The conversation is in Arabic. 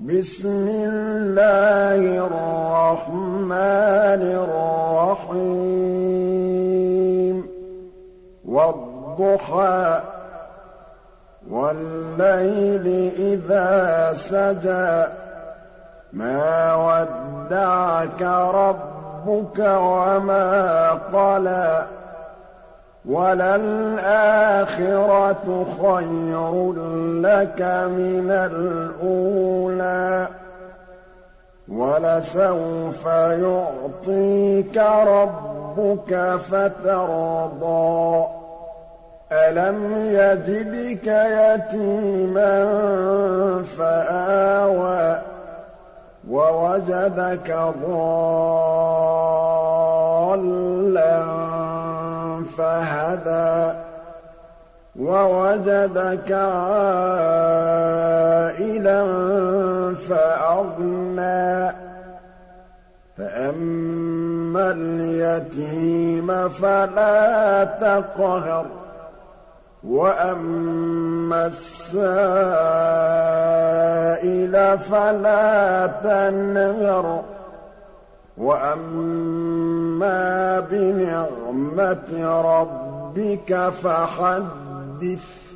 بِسْمِ اللَّهِ الرَّحْمَٰنِ الرَّحِيمِ. وَالضُّحَىٰ وَاللَّيْلِ إِذَا سَجَىٰ. مَا وَدَّعَكَ رَبُّكَ وَمَا قَلَىٰ. وَلَلْآخِرَةُ خَيْرٌ لَّكَ مِنَ الْأُولَىٰ وَلَسَوْفَ يُعْطِيكَ رَبُّكَ فَتَرْضَىٰ أَلَمْ يَجِدْكَ يَتِيمًا فَآوَىٰ وَوَجَدَكَ ضَالًّا فَهَدَىٰ وَوَجَدَكَ عَائِلًا فَأَغْنَىٰ. فَأَمَّا الْيَتِيمَ فَلَا تَقْهَرْ وَأَمَّا السَّائِلَ فَلَا تَنْهَرْ وَأَمَّا بِنِعْمَةِ رَبِّكَ فَحَدِّثْ.